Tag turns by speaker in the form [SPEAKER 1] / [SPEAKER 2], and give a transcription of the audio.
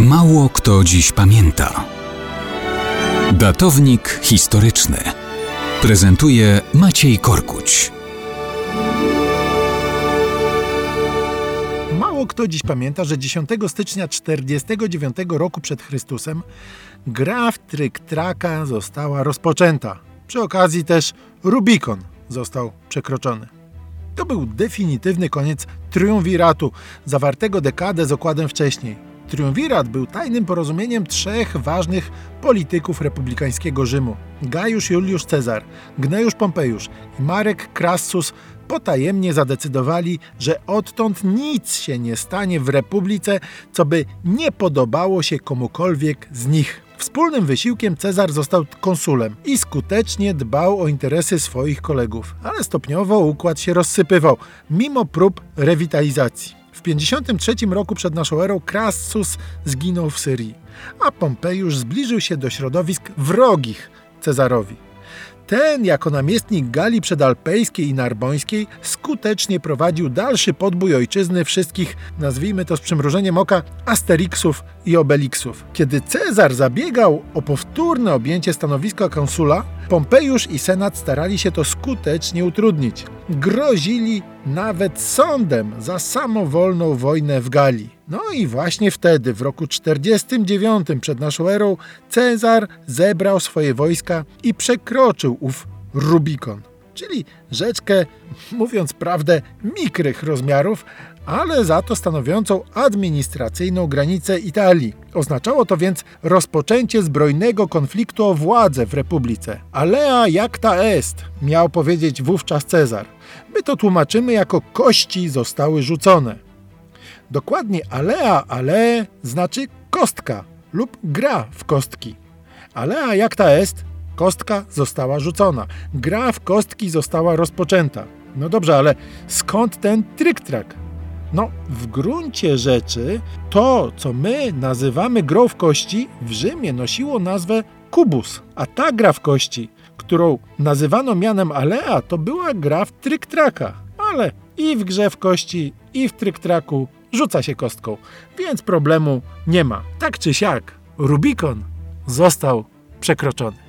[SPEAKER 1] Mało kto dziś pamięta. Datownik historyczny prezentuje Maciej Korkuć.
[SPEAKER 2] Mało kto dziś pamięta, że 10 stycznia 49 roku przed Chrystusem gra w tryk-traka została rozpoczęta. Przy okazji też Rubikon został przekroczony. To był definitywny koniec triumviratu, zawartego dekadę z okładem wcześniej. Triumvirat był tajnym porozumieniem trzech ważnych polityków republikańskiego Rzymu: Gajusz Juliusz Cezar, Gnejusz Pompejusz i Marek Crassus potajemnie zadecydowali, że odtąd nic się nie stanie w republice, co by nie podobało się komukolwiek z nich. Wspólnym wysiłkiem Cezar został konsulem i skutecznie dbał o interesy swoich kolegów, ale stopniowo układ się rozsypywał, mimo prób rewitalizacji. W 53 roku przed naszą erą Crassus zginął w Syrii, a Pompejusz zbliżył się do środowisk wrogich Cezarowi. Ten, jako namiestnik Galii Przedalpejskiej i Narbońskiej, skutecznie prowadził dalszy podbój ojczyzny wszystkich, nazwijmy to z przymrużeniem oka, Asterixów i Obelixów. Kiedy Cezar zabiegał o powtórne objęcie stanowiska konsula, Pompejusz i Senat starali się to skutecznie utrudnić. Grozili nawet sądem za samowolną wojnę w Galii. No i właśnie wtedy, w roku 49 przed naszą erą, Cezar zebrał swoje wojska i przekroczył ów Rubikon, czyli rzeczkę, mówiąc prawdę, mikrych rozmiarów, ale za to stanowiącą administracyjną granicę Italii. Oznaczało to więc rozpoczęcie zbrojnego konfliktu o władzę w republice. Alea jacta est, miał powiedzieć wówczas Cezar. My to tłumaczymy jako kości zostały rzucone. Dokładnie alea ale znaczy kostka lub gra w kostki. Alea jacta est, kostka została rzucona. Gra w kostki została rozpoczęta. No dobrze, ale skąd ten tryk-trak? No, w gruncie rzeczy to, co my nazywamy grą w kości, w Rzymie nosiło nazwę kubus, a ta gra w kości, którą nazywano mianem alea, to była gra w tryk-traka. Ale i w grze w kości, i w tryk-traku rzuca się kostką, więc problemu nie ma. Tak czy siak, Rubikon został przekroczony.